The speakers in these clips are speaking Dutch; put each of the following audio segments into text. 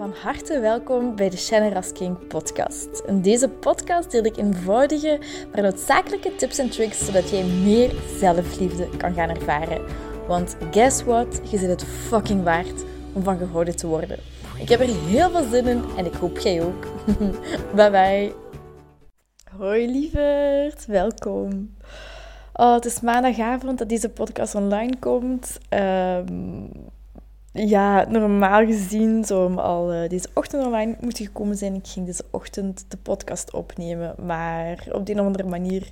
Van harte welkom bij de Shannon King podcast. In deze podcast deel ik eenvoudige, maar noodzakelijke tips en tricks zodat jij meer zelfliefde kan gaan ervaren. Want guess what? Je zit het fucking waard om van gehouden te worden. Ik heb er heel veel zin in en ik hoop jij ook. bye bye. Hoi lieverd, welkom. Oh, het is maandagavond dat deze podcast online komt. Um, ja, normaal gezien zou hem al uh, deze ochtend online moeten gekomen zijn. Ik ging deze ochtend de podcast opnemen. Maar op de een of andere manier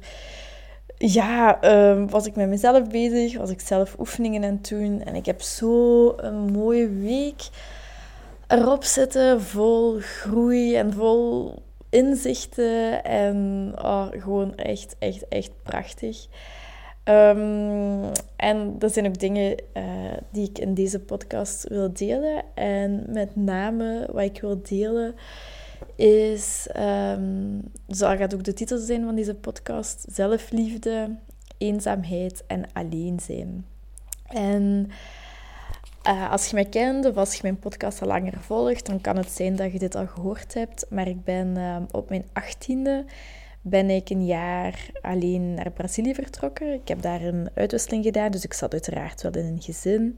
ja, um, was ik met mezelf bezig. Was ik zelf oefeningen aan het doen. En ik heb zo een mooie week erop zitten. Vol groei en vol inzichten. En oh, gewoon echt, echt, echt prachtig. Um, en dat zijn ook dingen uh, die ik in deze podcast wil delen. En met name wat ik wil delen is, um, zo gaat ook de titel zijn van deze podcast, zelfliefde, eenzaamheid en alleen zijn. En uh, als je mij kent of als je mijn podcast al langer volgt, dan kan het zijn dat je dit al gehoord hebt. Maar ik ben uh, op mijn achttiende ben ik een jaar alleen naar Brazilië vertrokken. Ik heb daar een uitwisseling gedaan, dus ik zat uiteraard wel in een gezin.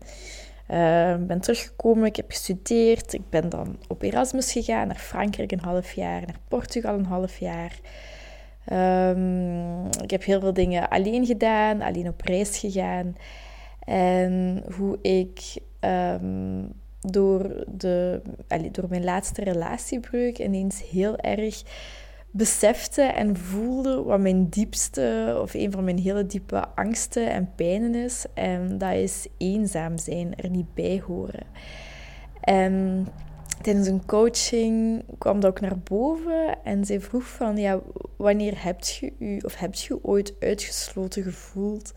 Uh, ben teruggekomen, ik heb gestudeerd. Ik ben dan op Erasmus gegaan, naar Frankrijk een half jaar, naar Portugal een half jaar. Um, ik heb heel veel dingen alleen gedaan, alleen op reis gegaan. En hoe ik um, door, de, door mijn laatste relatiebreuk ineens heel erg besefte en voelde wat mijn diepste of een van mijn hele diepe angsten en pijnen is. En dat is eenzaam zijn, er niet bij horen. En tijdens een coaching kwam dat ook naar boven en zij vroeg van, ja, wanneer heb je u of heb je ooit uitgesloten gevoeld?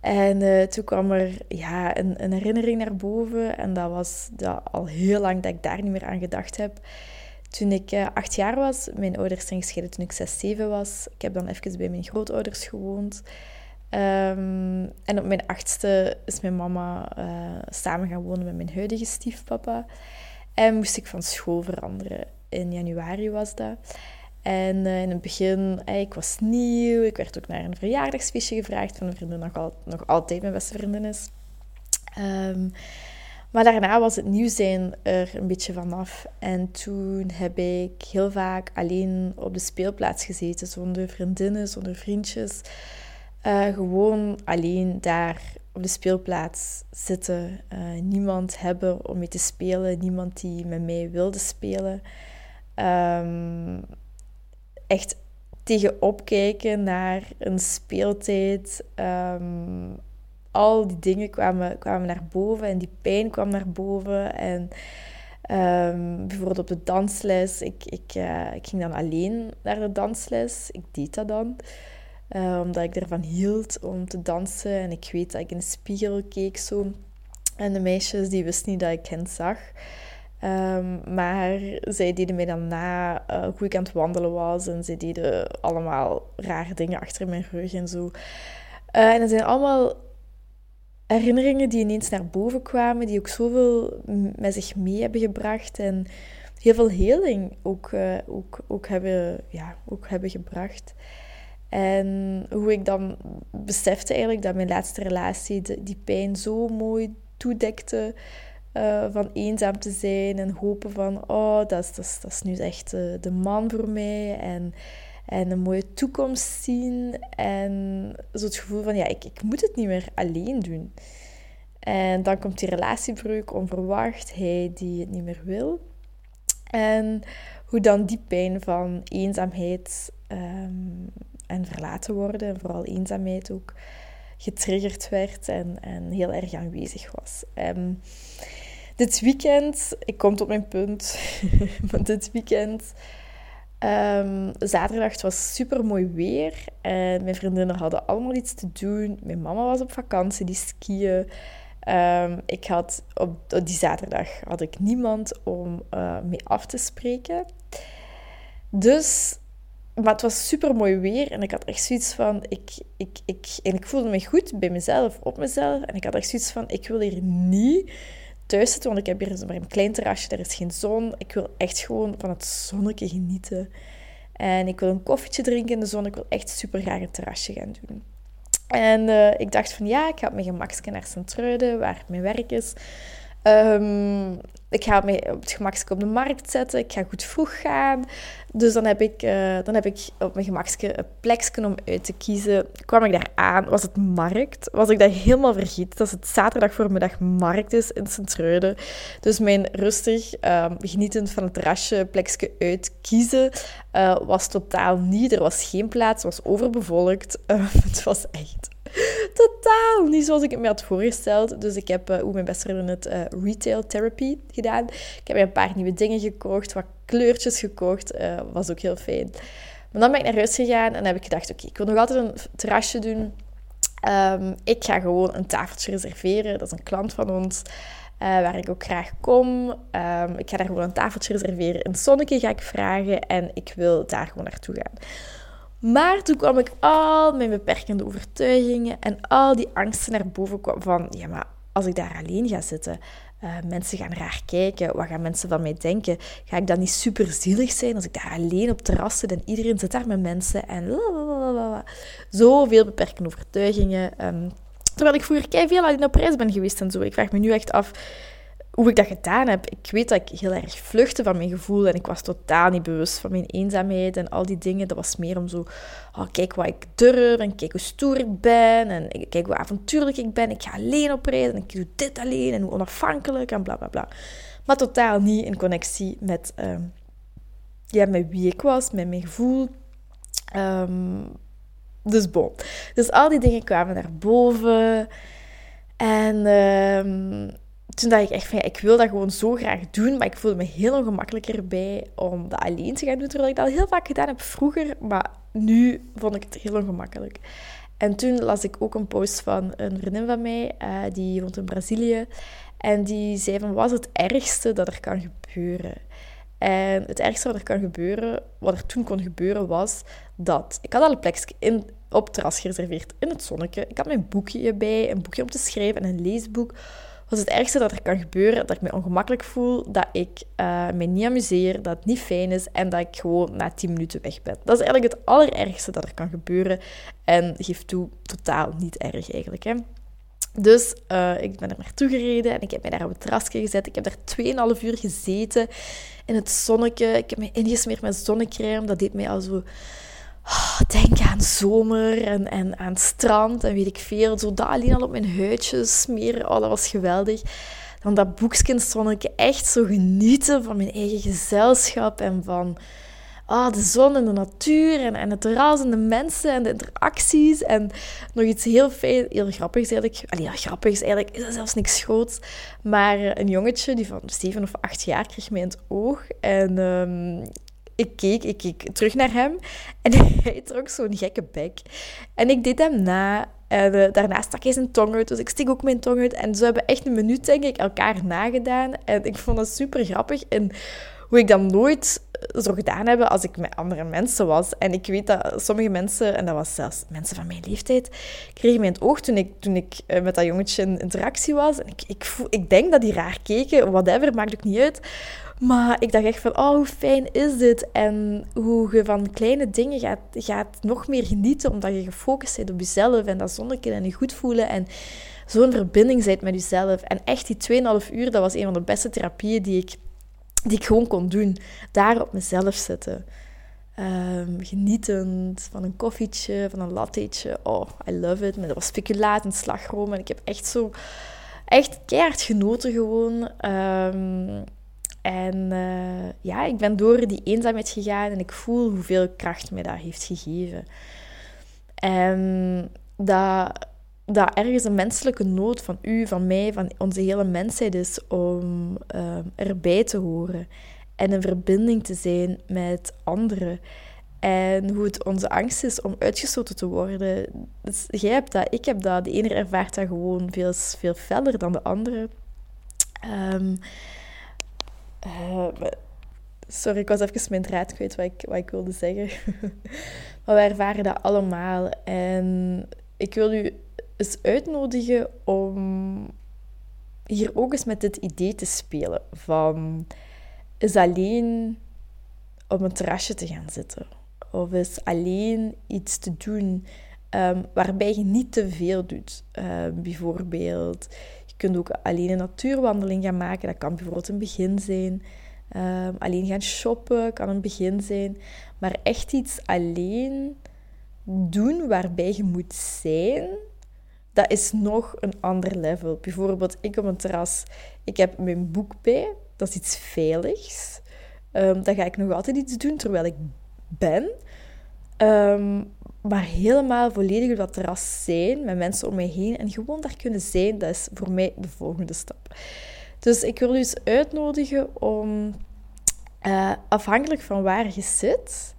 En uh, toen kwam er ja, een, een, herinnering naar boven en dat was dat al heel lang dat ik daar niet meer aan gedacht heb. Toen ik uh, acht jaar was, mijn ouders zijn gescheiden toen ik zes, zeven was. Ik heb dan even bij mijn grootouders gewoond. Um, en op mijn achtste is mijn mama uh, samen gaan wonen met mijn huidige stiefpapa. En moest ik van school veranderen. In januari was dat. En uh, in het begin, ik was nieuw. Ik werd ook naar een verjaardagsfeestje gevraagd van een vriendin, nog, al, nog altijd mijn beste vriendin is. Um, maar daarna was het nieuw zijn er een beetje vanaf. En toen heb ik heel vaak alleen op de speelplaats gezeten, zonder vriendinnen, zonder vriendjes. Uh, gewoon alleen daar op de speelplaats zitten. Uh, niemand hebben om mee te spelen, niemand die met mij wilde spelen. Um, echt tegenop kijken naar een speeltijd. Um, al die dingen kwamen, kwamen naar boven en die pijn kwam naar boven. En um, bijvoorbeeld op de dansles, ik, ik, uh, ik ging dan alleen naar de dansles. Ik deed dat dan. Uh, omdat ik ervan hield om te dansen. En ik weet dat ik in de spiegel keek zo. En de meisjes die wisten niet dat ik hen zag. Um, maar zij deden mij dan na uh, hoe ik aan het wandelen was. En zij deden allemaal rare dingen achter mijn rug en zo. En dat zijn allemaal herinneringen die ineens naar boven kwamen, die ook zoveel met zich mee hebben gebracht en heel veel heling ook, uh, ook, ook, hebben, ja, ook hebben gebracht. En hoe ik dan besefte eigenlijk dat mijn laatste relatie die pijn zo mooi toedekte. Uh, van eenzaam te zijn en hopen van, oh, dat is, dat is, dat is nu echt uh, de man voor mij. En en een mooie toekomst zien. En zo het gevoel van, ja, ik, ik moet het niet meer alleen doen. En dan komt die relatiebreuk onverwacht, hij die het niet meer wil. En hoe dan die pijn van eenzaamheid um, en verlaten worden, en vooral eenzaamheid ook, getriggerd werd en, en heel erg aanwezig was. Um, dit weekend, ik kom tot mijn punt, maar dit weekend Um, zaterdag was super mooi weer en mijn vriendinnen hadden allemaal iets te doen. Mijn mama was op vakantie, die skiën. Um, ik had op, die zaterdag had ik niemand om uh, mee af te spreken. Dus, maar het was super mooi weer en ik had echt zoiets van, ik, ik, ik, en ik voelde me goed bij mezelf, op mezelf. En ik had echt zoiets van, ik wil hier niet thuis zitten, want ik heb hier een klein terrasje, er is geen zon. Ik wil echt gewoon van het zonnetje genieten. En ik wil een koffietje drinken in de zon. Ik wil echt super graag een terrasje gaan doen. En uh, ik dacht van ja, ik ga op mijn gemakske naar Sint-Truiden, waar mijn werk is. Um, ik ga mij op het gemakske op de markt zetten. Ik ga goed vroeg gaan. Dus dan heb ik, uh, dan heb ik op mijn gemakske een plekje om uit te kiezen. Kwam ik daar aan, was het markt. Was ik dat helemaal vergeten. Dat is het zaterdag voormiddag markt is in Sint-Truiden. Dus mijn rustig, uh, genietend van het terrasje, plekje uitkiezen, uh, was totaal niet. Er was geen plaats, het was overbevolkt. het was echt totaal niet zoals ik het me had voorgesteld. Dus ik heb, uh, hoe mijn vriendin het, uh, retail therapy gedaan. Ik heb een paar nieuwe dingen gekocht, wat kleurtjes gekocht. Uh, was ook heel fijn. Maar dan ben ik naar huis gegaan en heb ik gedacht, oké, ik wil nog altijd een terrasje doen. Um, ik ga gewoon een tafeltje reserveren. Dat is een klant van ons. Waar ik ook graag kom. Um, ik ga daar gewoon een tafeltje reserveren. In Zonneke ga ik vragen en ik wil daar gewoon naartoe gaan. Maar toen kwam ik al mijn beperkende overtuigingen en al die angsten naar boven van, ja, maar als ik daar alleen ga zitten, uh, mensen gaan raar kijken, wat gaan mensen van mij denken? Ga ik dan niet super zielig zijn als ik daar alleen op terras zit en iedereen zit daar met mensen en zoveel beperkende overtuigingen. Um, terwijl ik vroeger kei veel alleen op reis ben geweest en zo. Ik vraag me nu echt af, hoe ik dat gedaan heb. Ik weet dat ik heel erg vluchtte van mijn gevoel en ik was totaal niet bewust van mijn eenzaamheid en al die dingen. Dat was meer om zo, oh, kijk wat ik durf en kijk hoe stoer ik ben en kijk hoe avontuurlijk ik ben. Ik ga alleen op reis en ik doe dit alleen en hoe onafhankelijk en bla bla bla. Maar totaal niet in connectie met, uh, ja, met wie ik was, met mijn gevoel. Um, dus bon. Dus al die dingen kwamen naar boven. En um, toen dacht ik echt van, ja, ik wil dat gewoon zo graag doen, maar ik voelde me heel ongemakkelijker bij om dat alleen te gaan doen, terwijl ik dat heel vaak gedaan heb vroeger, maar nu vond ik het heel ongemakkelijk. En toen las ik ook een post van een vriendin van mij, uh, die woont in Brazilië, en die zei van, wat is het ergste dat er kan gebeuren? En het ergste wat er kan gebeuren, wat er toen kon gebeuren, was dat... Ik had al een plekje in, op het terras gereserveerd in het zonnetje. Ik had mijn boekje bij, een boekje om te schrijven en een leesboek was het ergste dat er kan gebeuren, dat ik me ongemakkelijk voel, dat ik uh, me niet amuseer, dat het niet fijn is en dat ik gewoon na 10 minuten weg ben. Dat is eigenlijk het allerergste dat er kan gebeuren en geef toe, totaal niet erg eigenlijk. Hè. Dus uh, ik ben er naartoe gereden en ik heb mij daar op het terrasje gezet. Ik heb daar 2,5 uur gezeten in het zonnetje. Ik heb me ingesmeerd met zonnecrème. Dat deed mij al zo Oh, denk aan zomer en, en aan strand en weet ik veel. Zo dat alleen al op mijn huidje smeren. Oh, dat was geweldig. Dan dat boekskindstonnetje echt zo genieten van mijn eigen gezelschap en van oh, de zon en de natuur en, en het terras en de mensen en de interacties. En nog iets heel fijn, heel grappigs eigenlijk. Allee, ja, grappig is eigenlijk is zelfs niks groots. Maar eh, een jongetje die van zeven of acht jaar kreeg mij in het oog. En um, ik keek, ik keek terug naar hem en hij trok zo'n gekke bek. En ik deed hem na. En uh, daarna stak hij zijn tong uit, dus ik stik ook mijn tong uit. En zo hebben echt een minuut, denk ik, elkaar nagedaan. En ik vond dat super grappig. En hoe ik dat nooit zo gedaan heb als ik met andere mensen was. En ik weet dat sommige mensen, en dat was zelfs mensen van mijn leeftijd, kregen mij in het oog toen ik, toen ik eh, met dat jongetje in interactie was. En ik, ik, ik denk dat die raar keken, whatever, maakt ook niet uit. Maar ik dacht echt van, oh, hoe fijn is dit? En hoe je van kleine dingen gaat, gaat nog meer genieten, omdat je gefocust bent op jezelf en dat zonnetje en je goed voelen en zo'n verbinding bent met jezelf. En echt die 2,5 uur, dat was een van de beste therapieën die ik, die ik gewoon kon doen. Daar op mezelf zitten. Um, genietend van een koffietje, van een latteetje. Oh, I love it. Met wat speculaat en slagroom. En ik heb echt zo... Echt keihard genoten gewoon. Um, en uh, ja, ik ben door die eenzaamheid gegaan en ik voel hoeveel kracht mij dat heeft gegeven. En dat, dat ergens een menselijke nood van u, van mij, van onze hele mensheid is om uh, erbij te horen en in verbinding te zijn met anderen. En hoe het onze angst is om uitgesloten te worden. Dus jij hebt dat, ik heb dat. De ene ervaart dat gewoon veel, veel feller dan de andere. Um, uh, sorry, ik was even mijn draad kwijt wat ik, wat ik wilde zeggen. maar wij ervaren dat allemaal. En ik wil u eens uitnodigen om hier ook eens met dit idee te spelen van is alleen op een terrasje te gaan zitten of is alleen iets te doen um, waarbij je niet te veel doet. Um, bijvoorbeeld, kunt ook alleen een natuurwandeling gaan maken. Dat kan bijvoorbeeld een begin zijn. Um, alleen gaan shoppen kan een begin zijn. Maar echt iets alleen doen waarbij je moet zijn, dat is nog een ander level. Bijvoorbeeld, ik op een terras, ik heb mijn boek bij. Dat is iets veiligs. Um, dan ga ik nog altijd iets doen terwijl ik ben. Um, maar helemaal volledig op dat terras zijn, met mensen om mij heen. En gewoon daar kunnen zijn, dat is voor mij de volgende stap. Dus ik wil u uitnodigen om, uh, afhankelijk van waar je zit,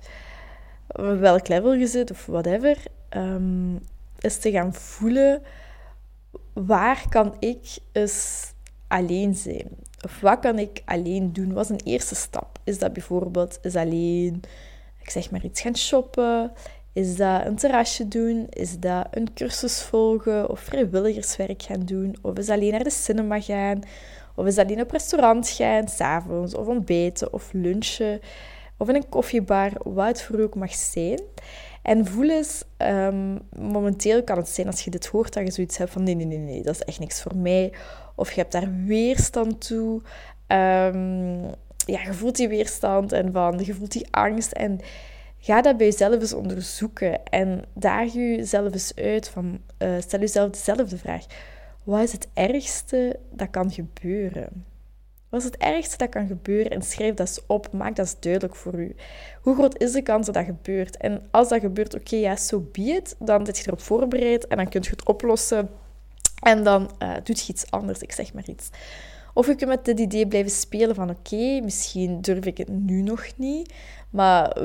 welk level je zit of whatever, um, is te gaan voelen waar kan ik eens alleen zijn? Of wat kan ik alleen doen? Wat is een eerste stap? Is dat bijvoorbeeld alleen, ik zeg maar iets gaan shoppen? Is dat een terrasje doen? Is dat een cursus volgen of vrijwilligerswerk gaan doen? Of is alleen naar de cinema gaan? Of is dat alleen op restaurant gaan, s'avonds? Of ontbijten of lunchen? Of in een koffiebar, wat het voor ook mag zijn. En voel eens, um, momenteel kan het zijn als je dit hoort dat je zoiets hebt van nee, nee, nee, nee, dat is echt niks voor mij. Of je hebt daar weerstand toe. Um, ja, je voelt die weerstand en van, je voelt die angst. En ga dat bij jezelf eens onderzoeken. En daag jezelf eens uit van, uh, stel jezelf dezelfde vraag. Wat is het ergste dat kan gebeuren? Wat is het ergste dat kan gebeuren? En schrijf dat eens op. Maak dat eens duidelijk voor u. Hoe groot is de kans dat dat gebeurt? En als dat gebeurt, oké, ja, zo so be it. Dan zit je erop voorbereid en dan kun je het oplossen. En dan uh, doet je iets anders. Ik zeg maar iets. Of je kunt met dit idee blijven spelen van oké, misschien durf ik het nu nog niet, maar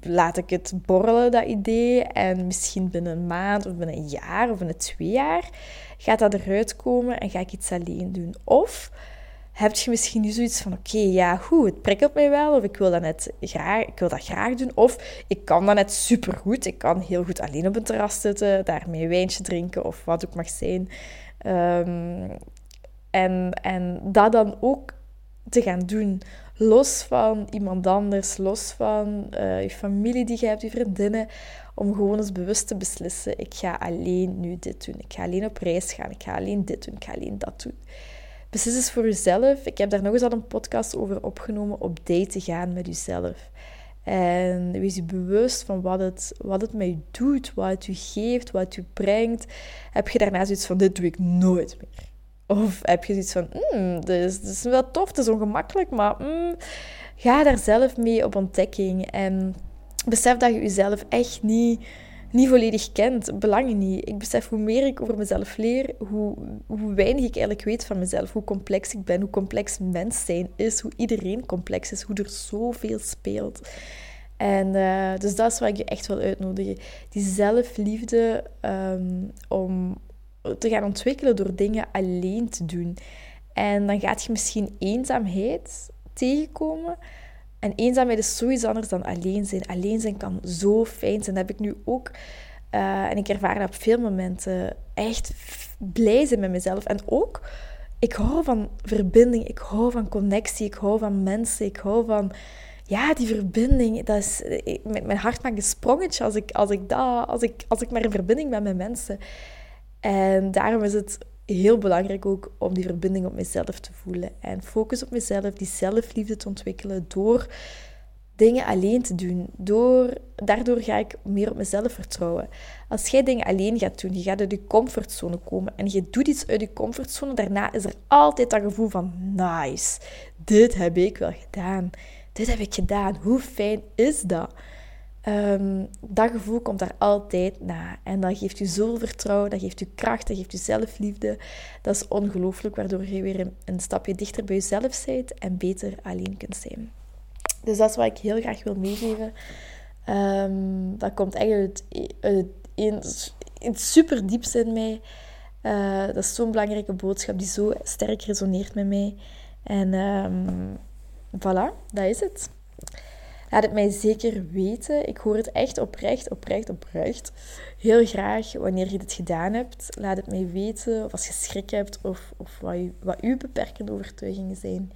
laat ik het borrelen, dat idee. En misschien binnen een maand of binnen een jaar of binnen twee jaar gaat dat eruit komen en ga ik iets alleen doen. Of heb je misschien nu zoiets van, oké, ja, goed, het prikkelt mij wel, of ik wil dat net graag, ik wil dat graag doen, of ik kan dat net supergoed, ik kan heel goed alleen op een terras zitten, daarmee een wijntje drinken, of wat ook mag zijn. Um, en, en dat dan ook te gaan doen, los van iemand anders, los van uh, je familie die je hebt, je vriendinnen, om gewoon eens bewust te beslissen, ik ga alleen nu dit doen, ik ga alleen op reis gaan, ik ga alleen dit doen, ik ga alleen dat doen. Beslis eens voor jezelf. Ik heb daar nog eens al een podcast over opgenomen, op date gaan met jezelf. En wees je bewust van wat het, wat het met je doet, wat het je geeft, wat het je brengt. Heb je daarna zoiets van, dit doe ik nooit meer. Of heb je zoiets van, mm, dit, is, is wel tof, het is ongemakkelijk, maar mm, ga daar zelf mee op ontdekking. En besef dat je jezelf echt niet, niet volledig kent. Belangen niet. Ik besef hoe meer ik over mezelf leer, hoe, hoe weinig ik eigenlijk weet van mezelf. Hoe complex ik ben, hoe complex mens zijn is, hoe iedereen complex is, hoe er zoveel speelt. En uh, dus dat is wat ik je echt wil uitnodigen. Die zelfliefde um, om, te gaan ontwikkelen door dingen alleen te doen. En dan gaat je misschien eenzaamheid tegenkomen. En eenzaamheid is zoiets anders dan alleen zijn. Alleen zijn kan zo fijn zijn. Dat heb ik nu ook. Uh, en ik ervaar dat op veel momenten. Echt blij zijn met mezelf. En ook, ik hou van verbinding. Ik hou van connectie. Ik hou van mensen. Ik hou van... Ja, die verbinding. Dat is, mijn hart maakt een sprongetje als ik, als ik, dat, als ik, als ik maar in verbinding ben met mensen. En daarom is het heel belangrijk ook om die verbinding op mezelf te voelen. En focus op mezelf, die zelfliefde te ontwikkelen door dingen alleen te doen. Door, daardoor ga ik meer op mezelf vertrouwen. Als jij dingen alleen gaat doen, je gaat uit je comfortzone komen en je doet iets uit je comfortzone, daarna is er altijd dat gevoel van nice, dit heb ik wel gedaan. Dit heb ik gedaan. Hoe fijn is dat? Um, dat gevoel komt daar altijd na. En dat geeft u zoveel vertrouwen, dat geeft u kracht, dat geeft u zelfliefde. Dat is ongelooflijk, waardoor je weer een, stapje dichter bij jezelf bent en beter alleen kunt zijn. Dus dat is wat ik heel graag wil meegeven. Um, dat komt echt uit, uit iets super dieps in mij. Uh, dat is zo'n belangrijke boodschap die zo sterk resoneert met mij. En um, voilà, dat is het. Laat het mij zeker weten. Ik hoor het echt oprecht, oprecht, oprecht. Heel graag wanneer je dit gedaan hebt. Laat het mij weten of als je schrik hebt of, of wat, u, wat uw beperkende overtuigingen zijn.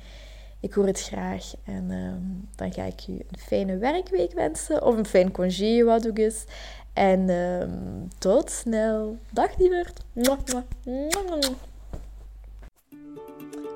Ik hoor het graag en ehm, dan ga ik u een fijne werkweek wensen of een fijn congé, wat ook is. En ehm, tot snel. Dag lieverd.